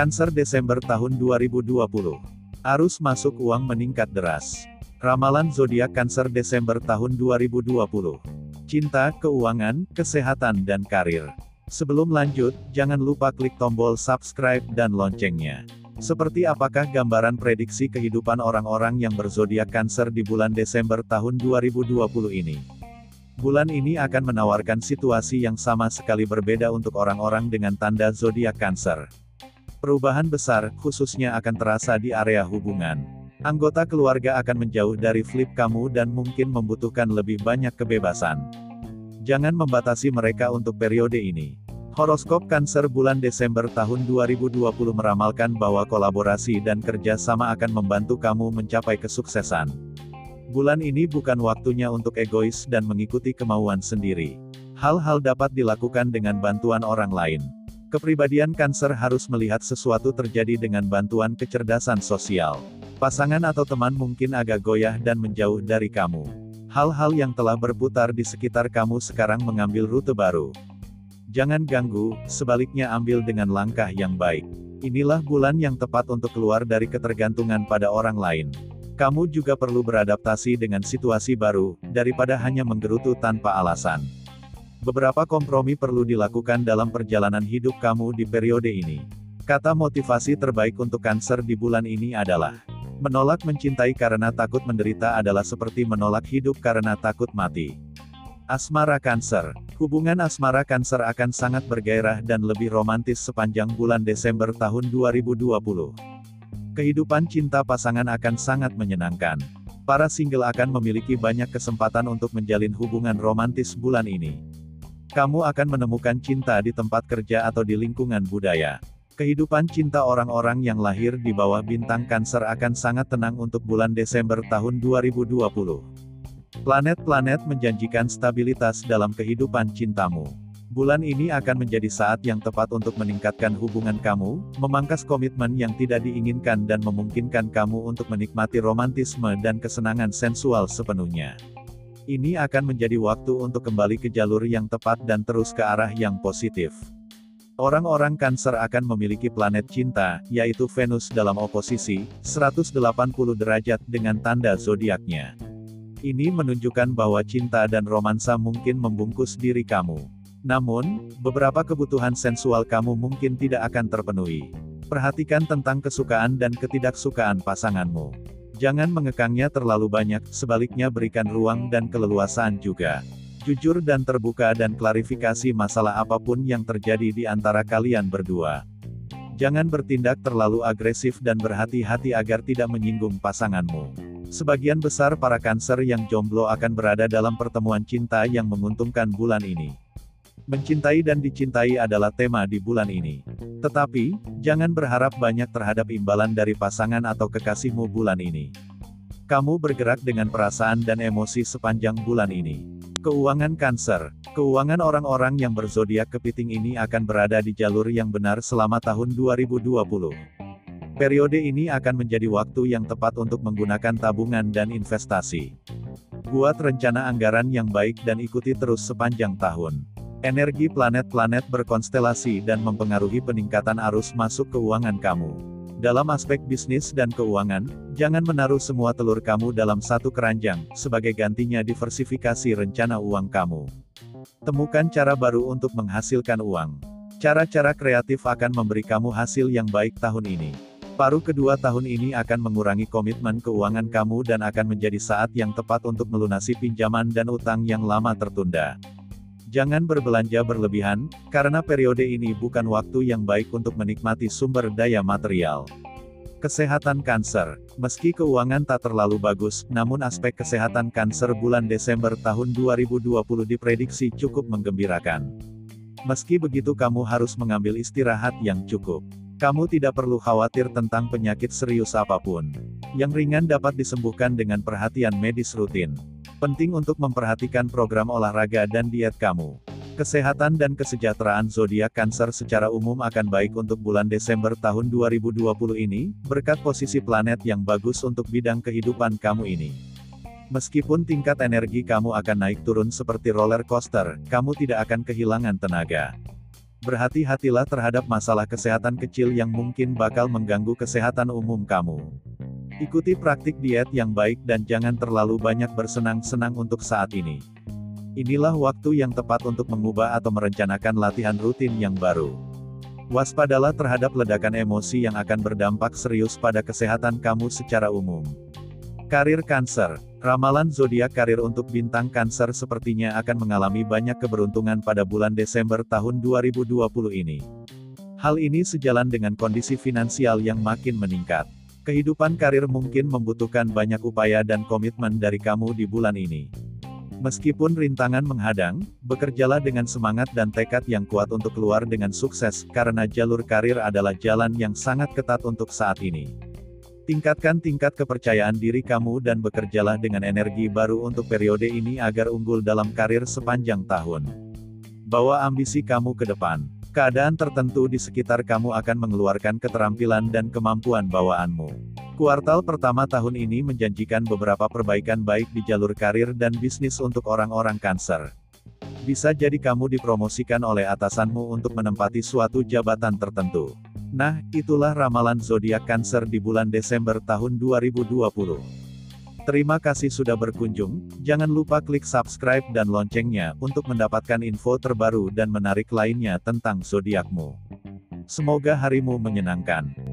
Cancer Desember tahun 2020. Arus masuk uang meningkat deras. Ramalan zodiak Cancer Desember tahun 2020. Cinta, keuangan, kesehatan dan karir. Sebelum lanjut, jangan lupa klik tombol subscribe dan loncengnya. Seperti apakah gambaran prediksi kehidupan orang-orang yang berzodiak Cancer di bulan Desember tahun 2020 ini? Bulan ini akan menawarkan situasi yang sama sekali berbeda untuk orang-orang dengan tanda zodiak Cancer. Perubahan besar, khususnya akan terasa di area hubungan. Anggota keluarga akan menjauh dari flip kamu dan mungkin membutuhkan lebih banyak kebebasan. Jangan membatasi mereka untuk periode ini. Horoskop Cancer bulan Desember tahun 2020 meramalkan bahwa kolaborasi dan kerja sama akan membantu kamu mencapai kesuksesan. Bulan ini bukan waktunya untuk egois dan mengikuti kemauan sendiri. Hal-hal dapat dilakukan dengan bantuan orang lain. Kepribadian Cancer harus melihat sesuatu terjadi dengan bantuan kecerdasan sosial. Pasangan atau teman mungkin agak goyah dan menjauh dari kamu. Hal-hal yang telah berputar di sekitar kamu sekarang mengambil rute baru. Jangan ganggu, sebaliknya ambil dengan langkah yang baik. Inilah bulan yang tepat untuk keluar dari ketergantungan pada orang lain. Kamu juga perlu beradaptasi dengan situasi baru, daripada hanya menggerutu tanpa alasan. Beberapa kompromi perlu dilakukan dalam perjalanan hidup kamu di periode ini. Kata motivasi terbaik untuk Cancer di bulan ini adalah menolak mencintai karena takut menderita adalah seperti menolak hidup karena takut mati. Asmara Cancer Hubungan asmara Cancer akan sangat bergairah dan lebih romantis sepanjang bulan Desember tahun 2020. Kehidupan cinta pasangan akan sangat menyenangkan. Para single akan memiliki banyak kesempatan untuk menjalin hubungan romantis bulan ini. Kamu akan menemukan cinta di tempat kerja atau di lingkungan budaya. Kehidupan cinta orang-orang yang lahir di bawah bintang Cancer akan sangat tenang untuk bulan Desember tahun 2020. Planet-planet menjanjikan stabilitas dalam kehidupan cintamu. Bulan ini akan menjadi saat yang tepat untuk meningkatkan hubungan kamu, memangkas komitmen yang tidak diinginkan dan memungkinkan kamu untuk menikmati romantisme dan kesenangan sensual sepenuhnya. Ini akan menjadi waktu untuk kembali ke jalur yang tepat dan terus ke arah yang positif. Orang-orang Cancer akan memiliki planet cinta, yaitu Venus dalam oposisi, 180 derajat dengan tanda zodiaknya. Ini menunjukkan bahwa cinta dan romansa mungkin membungkus diri kamu. Namun, beberapa kebutuhan sensual kamu mungkin tidak akan terpenuhi. Perhatikan tentang kesukaan dan ketidaksukaan pasanganmu. Jangan mengekangnya terlalu banyak, sebaliknya berikan ruang dan keleluasaan juga. Jujur dan terbuka dan klarifikasi masalah apa pun yang terjadi di antara kalian berdua. Jangan bertindak terlalu agresif dan berhati-hati agar tidak menyinggung pasanganmu. Sebagian besar para kanser yang jomblo akan berada dalam pertemuan cinta yang menguntungkan bulan ini. Mencintai dan dicintai adalah tema di bulan ini. Tetapi, jangan berharap banyak terhadap imbalan dari pasangan atau kekasihmu bulan ini. Kamu bergerak dengan perasaan dan emosi sepanjang bulan ini. Keuangan Cancer, keuangan orang-orang yang berzodiak kepiting ini akan berada di jalur yang benar selama tahun 2020. Periode ini akan menjadi waktu yang tepat untuk menggunakan tabungan dan investasi. Buat rencana anggaran yang baik dan ikuti terus sepanjang tahun. Energi planet-planet berkonstelasi dan mempengaruhi peningkatan arus masuk keuangan kamu. Dalam aspek bisnis dan keuangan, jangan menaruh semua telur kamu dalam satu keranjang, sebagai gantinya diversifikasi rencana uang kamu. Temukan cara baru untuk menghasilkan uang. Cara-cara kreatif akan memberi kamu hasil yang baik tahun ini. Paruh kedua tahun ini akan mengurangi komitmen keuangan kamu dan akan menjadi saat yang tepat untuk melunasi pinjaman dan utang yang lama tertunda. Jangan berbelanja berlebihan, karena periode ini bukan waktu yang baik untuk menikmati sumber daya material. Kesehatan Cancer Meski keuangan tak terlalu bagus, namun aspek kesehatan Cancer bulan Desember tahun 2020 diprediksi cukup menggembirakan. Meski begitu kamu harus mengambil istirahat yang cukup. Kamu tidak perlu khawatir tentang penyakit serius apa pun. Yang ringan dapat disembuhkan dengan perhatian medis rutin. Penting untuk memperhatikan program olahraga dan diet kamu. Kesehatan dan kesejahteraan zodiak Cancer secara umum akan baik untuk bulan Desember tahun 2020 ini, berkat posisi planet yang bagus untuk bidang kehidupan kamu ini. Meskipun tingkat energi kamu akan naik turun seperti roller coaster, kamu tidak akan kehilangan tenaga. Berhati-hatilah terhadap masalah kesehatan kecil yang mungkin bakal mengganggu kesehatan umum kamu. Ikuti praktik diet yang baik dan jangan terlalu banyak bersenang-senang untuk saat ini. Inilah waktu yang tepat untuk mengubah atau merencanakan latihan rutin yang baru. Waspadalah terhadap ledakan emosi yang akan berdampak serius pada kesehatan kamu secara umum. Karir Cancer Ramalan zodiak karir untuk bintang Cancer sepertinya akan mengalami banyak keberuntungan pada bulan Desember tahun 2020 ini. Hal ini sejalan dengan kondisi finansial yang makin meningkat. Kehidupan karir mungkin membutuhkan banyak upaya dan komitmen dari kamu di bulan ini. Meskipun rintangan menghadang, bekerjalah dengan semangat dan tekad yang kuat untuk keluar dengan sukses, karena jalur karir adalah jalan yang sangat ketat untuk saat ini. Tingkatkan tingkat kepercayaan diri kamu dan bekerjalah dengan energi baru untuk periode ini agar unggul dalam karir sepanjang tahun. Bawa ambisi kamu ke depan. Keadaan tertentu di sekitar kamu akan mengeluarkan keterampilan dan kemampuan bawaanmu. Kuartal pertama tahun ini menjanjikan beberapa perbaikan baik di jalur karir dan bisnis untuk orang-orang Cancer. Bisa jadi kamu dipromosikan oleh atasanmu untuk menempati suatu jabatan tertentu. Nah, itulah ramalan zodiak Cancer di bulan Desember tahun 2020. Terima kasih sudah berkunjung, jangan lupa klik subscribe dan loncengnya untuk mendapatkan info terbaru dan menarik lainnya tentang zodiakmu. Semoga harimu menyenangkan.